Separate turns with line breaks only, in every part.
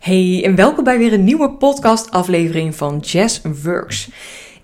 Hey en welkom bij weer een nieuwe podcast aflevering van Jazz Works.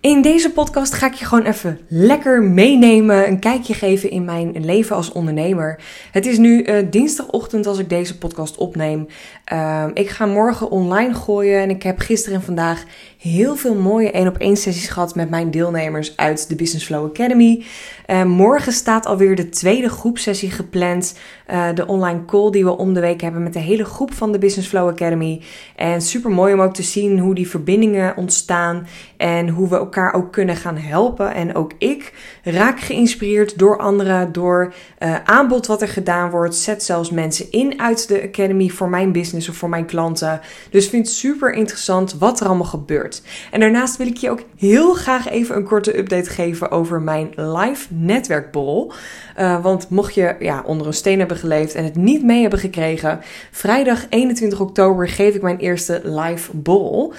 In deze podcast ga ik je gewoon even lekker meenemen, een kijkje geven in mijn leven als ondernemer. Het is nu uh, dinsdagochtend als ik deze podcast opneem. Uh, ik ga morgen online gooien en ik heb gisteren en vandaag heel veel mooie 1 op 1 sessies gehad met mijn deelnemers uit de Business Flow Academy. Uh, morgen staat alweer de tweede groepsessie gepland. Uh, de online call die we om de week hebben met de hele groep van de Business Flow Academy. En super mooi om ook te zien hoe die verbindingen ontstaan en hoe we ook kunnen gaan helpen. En ook ik raak geïnspireerd door anderen, door uh, aanbod wat er gedaan wordt. Zet zelfs mensen in uit de Academy voor mijn business of voor mijn klanten. Dus vind het super interessant wat er allemaal gebeurt. En daarnaast wil ik je ook heel graag even een korte update geven over mijn live netwerkborrel. Uh, want mocht je ja, onder een steen hebben geleefd en het niet mee hebben gekregen, vrijdag 21 oktober geef ik mijn eerste live borrel.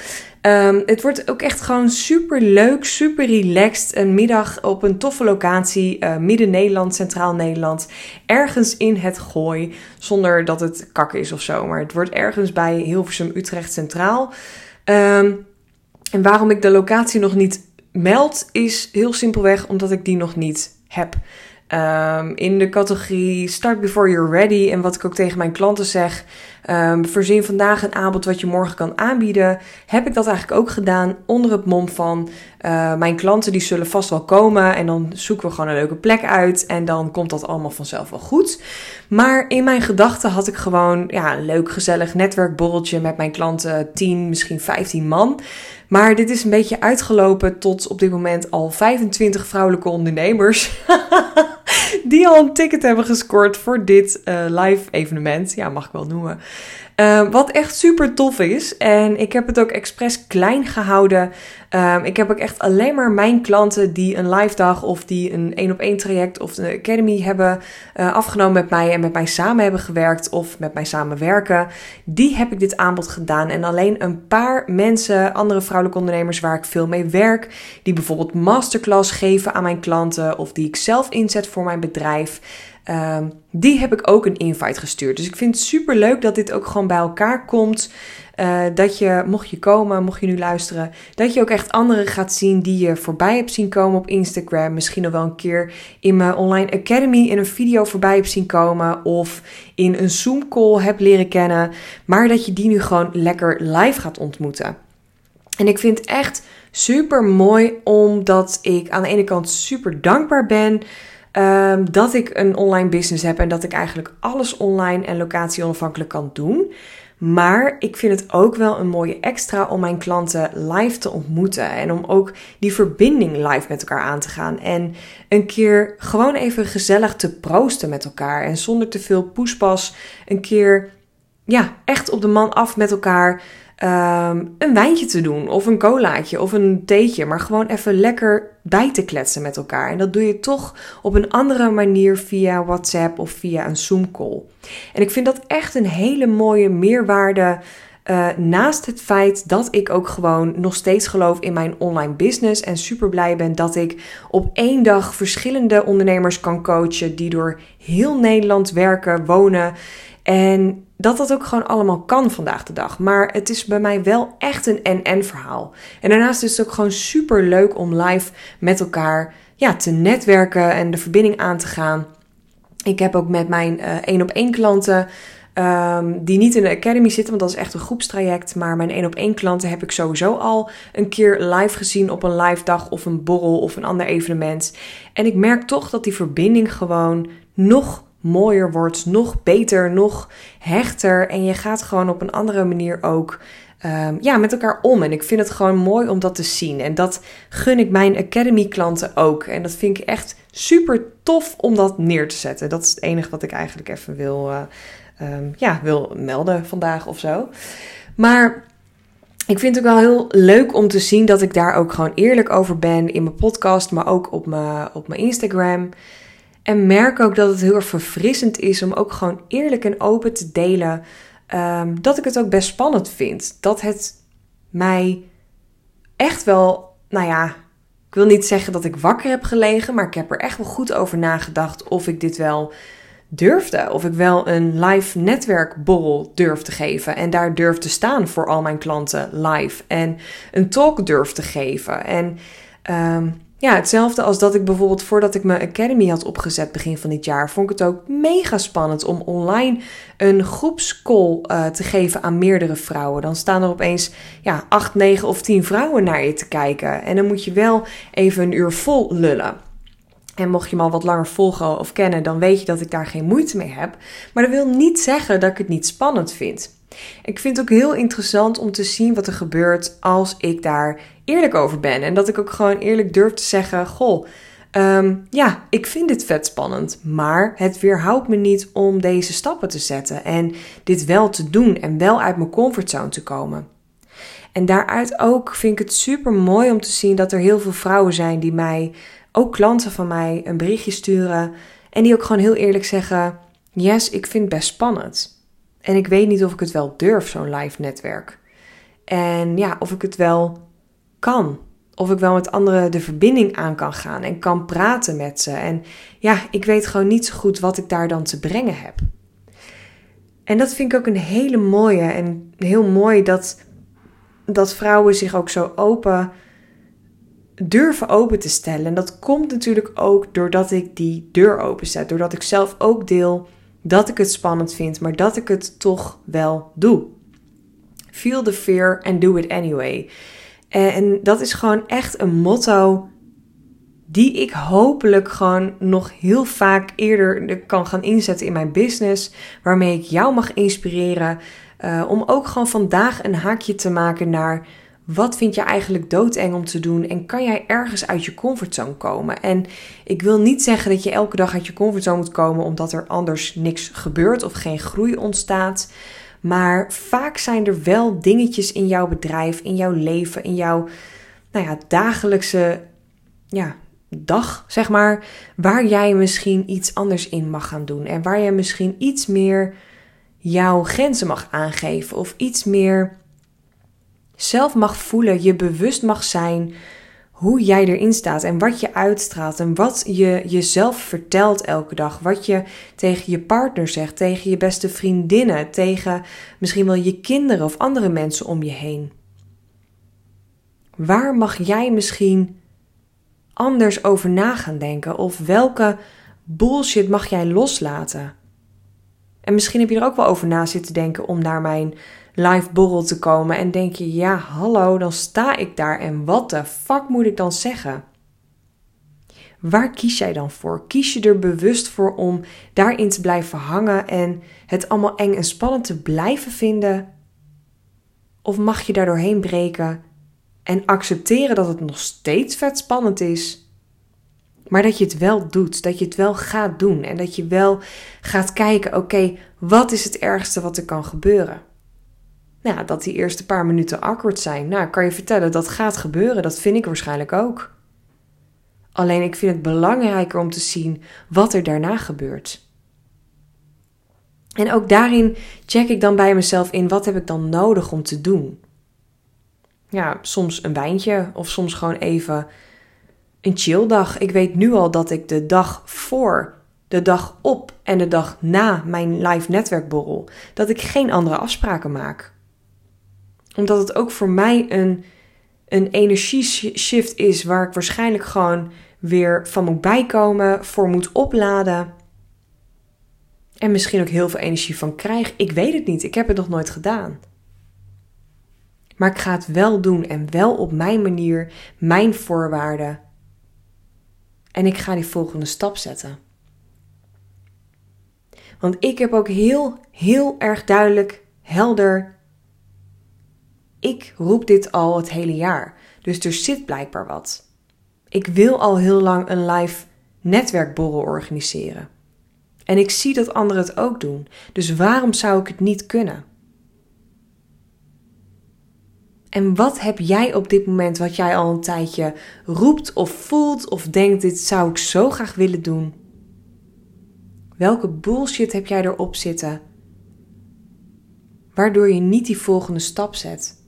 Um, het wordt ook echt gewoon super leuk, super relaxed. Een middag op een toffe locatie, uh, midden-Nederland, Centraal Nederland. Ergens in het gooi, zonder dat het kak is of zo. Maar het wordt ergens bij Hilversum, Utrecht Centraal. Um, en waarom ik de locatie nog niet meld, is heel simpelweg omdat ik die nog niet heb. Um, in de categorie Start Before You're Ready. En wat ik ook tegen mijn klanten zeg. Um, voorzien vandaag een aanbod wat je morgen kan aanbieden. Heb ik dat eigenlijk ook gedaan onder het mom van uh, mijn klanten die zullen vast wel komen. En dan zoeken we gewoon een leuke plek uit. En dan komt dat allemaal vanzelf wel goed. Maar in mijn gedachten had ik gewoon ja, een leuk gezellig netwerkborreltje met mijn klanten. 10, misschien 15 man. Maar dit is een beetje uitgelopen tot op dit moment al 25 vrouwelijke ondernemers. die al een ticket hebben gescoord voor dit uh, live evenement. Ja, mag ik wel noemen. Uh, wat echt super tof is. En ik heb het ook expres klein gehouden. Um, ik heb ook echt alleen maar mijn klanten die een live dag of die een één op één traject of een academy hebben uh, afgenomen met mij en met mij samen hebben gewerkt of met mij samenwerken. Die heb ik dit aanbod gedaan. En alleen een paar mensen, andere vrouwelijke ondernemers waar ik veel mee werk, die bijvoorbeeld masterclass geven aan mijn klanten of die ik zelf inzet voor mijn bedrijf. Um, die heb ik ook een invite gestuurd. Dus ik vind het super leuk dat dit ook gewoon bij elkaar komt. Uh, dat je, mocht je komen, mocht je nu luisteren, dat je ook echt anderen gaat zien die je voorbij hebt zien komen op Instagram. Misschien nog wel een keer in mijn online academy in een video voorbij hebt zien komen. Of in een Zoom call hebt leren kennen. Maar dat je die nu gewoon lekker live gaat ontmoeten. En ik vind echt super mooi omdat ik aan de ene kant super dankbaar ben. Um, dat ik een online business heb en dat ik eigenlijk alles online en locatie onafhankelijk kan doen. Maar ik vind het ook wel een mooie extra om mijn klanten live te ontmoeten. En om ook die verbinding live met elkaar aan te gaan. En een keer gewoon even gezellig te proosten met elkaar. En zonder te veel poespas een keer ja, echt op de man af met elkaar um, een wijntje te doen, of een colaatje, of een theetje, maar gewoon even lekker bij te kletsen met elkaar. En dat doe je toch op een andere manier via WhatsApp of via een Zoom-call. En ik vind dat echt een hele mooie meerwaarde. Uh, naast het feit dat ik ook gewoon nog steeds geloof in mijn online business en super blij ben dat ik op één dag verschillende ondernemers kan coachen die door heel Nederland werken, wonen en dat dat ook gewoon allemaal kan vandaag de dag. Maar het is bij mij wel echt een en-en verhaal. En daarnaast is het ook gewoon super leuk om live met elkaar ja, te netwerken en de verbinding aan te gaan. Ik heb ook met mijn één op één klanten. Um, die niet in de academy zitten, want dat is echt een groepstraject. Maar mijn één op één klanten heb ik sowieso al een keer live gezien op een live dag of een borrel of een ander evenement. En ik merk toch dat die verbinding gewoon nog mooier wordt, nog beter, nog hechter. En je gaat gewoon op een andere manier ook um, ja, met elkaar om. En ik vind het gewoon mooi om dat te zien. En dat gun ik mijn Academy klanten ook. En dat vind ik echt super tof om dat neer te zetten. Dat is het enige wat ik eigenlijk even wil, uh, um, ja, wil melden vandaag of zo. Maar ik vind het ook wel heel leuk om te zien dat ik daar ook gewoon eerlijk over ben in mijn podcast, maar ook op mijn, op mijn Instagram. En merk ook dat het heel erg verfrissend is om ook gewoon eerlijk en open te delen. Um, dat ik het ook best spannend vind. Dat het mij echt wel, nou ja, ik wil niet zeggen dat ik wakker heb gelegen, maar ik heb er echt wel goed over nagedacht of ik dit wel durfde. Of ik wel een live netwerkborrel durf te geven. En daar durf te staan voor al mijn klanten live. En een talk durf te geven. En um, ja, hetzelfde als dat ik bijvoorbeeld voordat ik mijn academy had opgezet begin van dit jaar, vond ik het ook mega spannend om online een groepscall uh, te geven aan meerdere vrouwen. Dan staan er opeens ja, 8, 9 of 10 vrouwen naar je te kijken. En dan moet je wel even een uur vol lullen. En mocht je me al wat langer volgen of kennen, dan weet je dat ik daar geen moeite mee heb. Maar dat wil niet zeggen dat ik het niet spannend vind. Ik vind het ook heel interessant om te zien wat er gebeurt als ik daar eerlijk over ben. En dat ik ook gewoon eerlijk durf te zeggen: Goh, ehm, ja, ik vind dit vet spannend. Maar het weerhoudt me niet om deze stappen te zetten. En dit wel te doen en wel uit mijn comfortzone te komen. En daaruit ook vind ik het super mooi om te zien dat er heel veel vrouwen zijn die mij, ook klanten van mij, een berichtje sturen. En die ook gewoon heel eerlijk zeggen: Yes, ik vind het best spannend. En ik weet niet of ik het wel durf, zo'n live netwerk. En ja, of ik het wel kan. Of ik wel met anderen de verbinding aan kan gaan en kan praten met ze. En ja, ik weet gewoon niet zo goed wat ik daar dan te brengen heb. En dat vind ik ook een hele mooie en heel mooi dat, dat vrouwen zich ook zo open durven open te stellen. En dat komt natuurlijk ook doordat ik die deur openzet. Doordat ik zelf ook deel dat ik het spannend vind, maar dat ik het toch wel doe. Feel the fear and do it anyway. En dat is gewoon echt een motto die ik hopelijk gewoon nog heel vaak eerder kan gaan inzetten in mijn business, waarmee ik jou mag inspireren uh, om ook gewoon vandaag een haakje te maken naar wat vind je eigenlijk doodeng om te doen en kan jij ergens uit je comfortzone komen? En ik wil niet zeggen dat je elke dag uit je comfortzone moet komen omdat er anders niks gebeurt of geen groei ontstaat. Maar vaak zijn er wel dingetjes in jouw bedrijf, in jouw leven, in jouw nou ja, dagelijkse ja, dag, zeg maar, waar jij misschien iets anders in mag gaan doen. En waar jij misschien iets meer jouw grenzen mag aangeven of iets meer zelf mag voelen, je bewust mag zijn hoe jij erin staat en wat je uitstraalt en wat je jezelf vertelt elke dag. Wat je tegen je partner zegt, tegen je beste vriendinnen, tegen misschien wel je kinderen of andere mensen om je heen. Waar mag jij misschien anders over na gaan denken? Of welke bullshit mag jij loslaten? En misschien heb je er ook wel over na zitten denken om naar mijn live borrel te komen en denk je, ja, hallo, dan sta ik daar en wat de fuck moet ik dan zeggen? Waar kies jij dan voor? Kies je er bewust voor om daarin te blijven hangen en het allemaal eng en spannend te blijven vinden? Of mag je daar doorheen breken en accepteren dat het nog steeds vet spannend is, maar dat je het wel doet, dat je het wel gaat doen en dat je wel gaat kijken: oké, wat is het ergste wat er kan gebeuren? Nou, dat die eerste paar minuten awkward zijn. Nou, kan je vertellen, dat gaat gebeuren. Dat vind ik waarschijnlijk ook. Alleen ik vind het belangrijker om te zien wat er daarna gebeurt. En ook daarin check ik dan bij mezelf in wat heb ik dan nodig om te doen. Ja, soms een wijntje of soms gewoon even een chill dag. Ik weet nu al dat ik de dag voor, de dag op en de dag na mijn live netwerkborrel, dat ik geen andere afspraken maak omdat het ook voor mij een, een energieshift is waar ik waarschijnlijk gewoon weer van moet bijkomen, voor moet opladen. En misschien ook heel veel energie van krijg. Ik weet het niet. Ik heb het nog nooit gedaan. Maar ik ga het wel doen en wel op mijn manier, mijn voorwaarden. En ik ga die volgende stap zetten. Want ik heb ook heel, heel erg duidelijk, helder ik roep dit al het hele jaar. Dus er zit blijkbaar wat. Ik wil al heel lang een live netwerkborrel organiseren. En ik zie dat anderen het ook doen. Dus waarom zou ik het niet kunnen? En wat heb jij op dit moment wat jij al een tijdje roept of voelt of denkt: dit zou ik zo graag willen doen? Welke bullshit heb jij erop zitten? Waardoor je niet die volgende stap zet.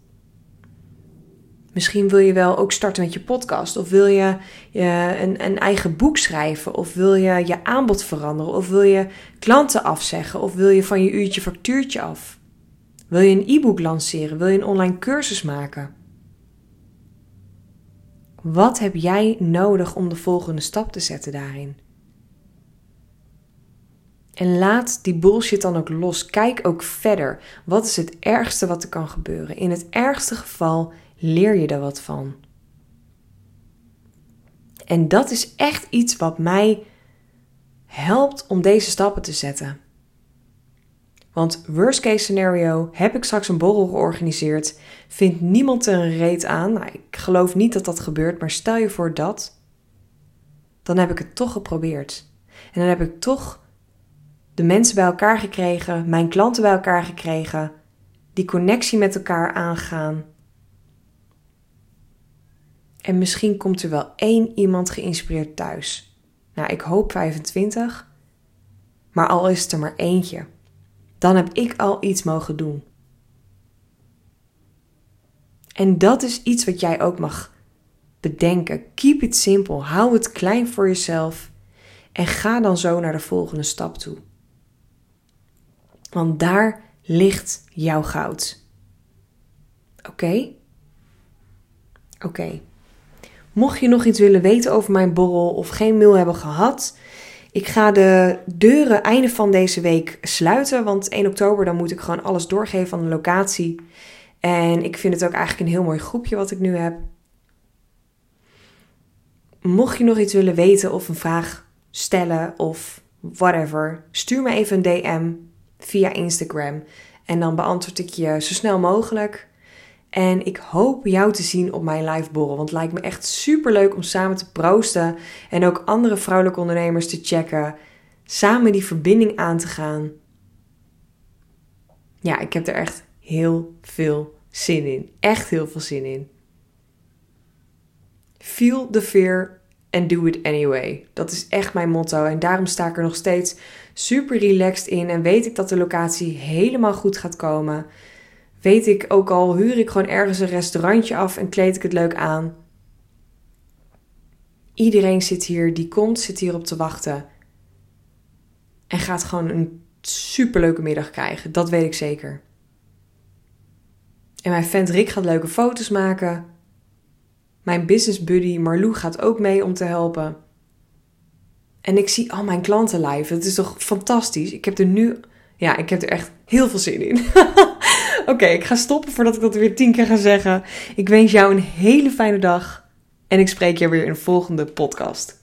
Misschien wil je wel ook starten met je podcast. Of wil je een, een eigen boek schrijven. Of wil je je aanbod veranderen. Of wil je klanten afzeggen. Of wil je van je uurtje factuurtje af. Wil je een e-book lanceren? Wil je een online cursus maken? Wat heb jij nodig om de volgende stap te zetten daarin? En laat die bullshit dan ook los. Kijk ook verder. Wat is het ergste wat er kan gebeuren? In het ergste geval leer je er wat van. En dat is echt iets wat mij helpt om deze stappen te zetten. Want worst case scenario, heb ik straks een borrel georganiseerd, vindt niemand er een reet aan. Nou, ik geloof niet dat dat gebeurt, maar stel je voor dat, dan heb ik het toch geprobeerd. En dan heb ik toch de mensen bij elkaar gekregen, mijn klanten bij elkaar gekregen, die connectie met elkaar aangaan. En misschien komt er wel één iemand geïnspireerd thuis. Nou, ik hoop 25, maar al is het er maar eentje dan heb ik al iets mogen doen. En dat is iets wat jij ook mag bedenken. Keep it simple. Hou het klein voor jezelf. En ga dan zo naar de volgende stap toe. Want daar ligt jouw goud. Oké? Oké. Mocht je nog iets willen weten over mijn borrel of geen mail hebben gehad, ik ga de deuren einde van deze week sluiten, want 1 oktober dan moet ik gewoon alles doorgeven van de locatie. En ik vind het ook eigenlijk een heel mooi groepje wat ik nu heb. Mocht je nog iets willen weten of een vraag stellen of whatever, stuur me even een DM via Instagram en dan beantwoord ik je zo snel mogelijk. En ik hoop jou te zien op mijn live borrel. Want het lijkt me echt super leuk om samen te proosten. En ook andere vrouwelijke ondernemers te checken. Samen die verbinding aan te gaan. Ja, ik heb er echt heel veel zin in. Echt heel veel zin in. Feel the fear and do it anyway. Dat is echt mijn motto. En daarom sta ik er nog steeds super relaxed in. En weet ik dat de locatie helemaal goed gaat komen weet ik ook al, huur ik gewoon ergens een restaurantje af en kleed ik het leuk aan. Iedereen zit hier, die komt, zit hier op te wachten. En gaat gewoon een superleuke middag krijgen, dat weet ik zeker. En mijn vent Rick gaat leuke foto's maken. Mijn business buddy Marlou gaat ook mee om te helpen. En ik zie al mijn klanten live. Het is toch fantastisch? Ik heb er nu, ja, ik heb er echt heel veel zin in. Oké, ik ga stoppen voordat ik dat weer tien keer ga zeggen. Ik wens jou een hele fijne dag en ik spreek je weer in de volgende podcast.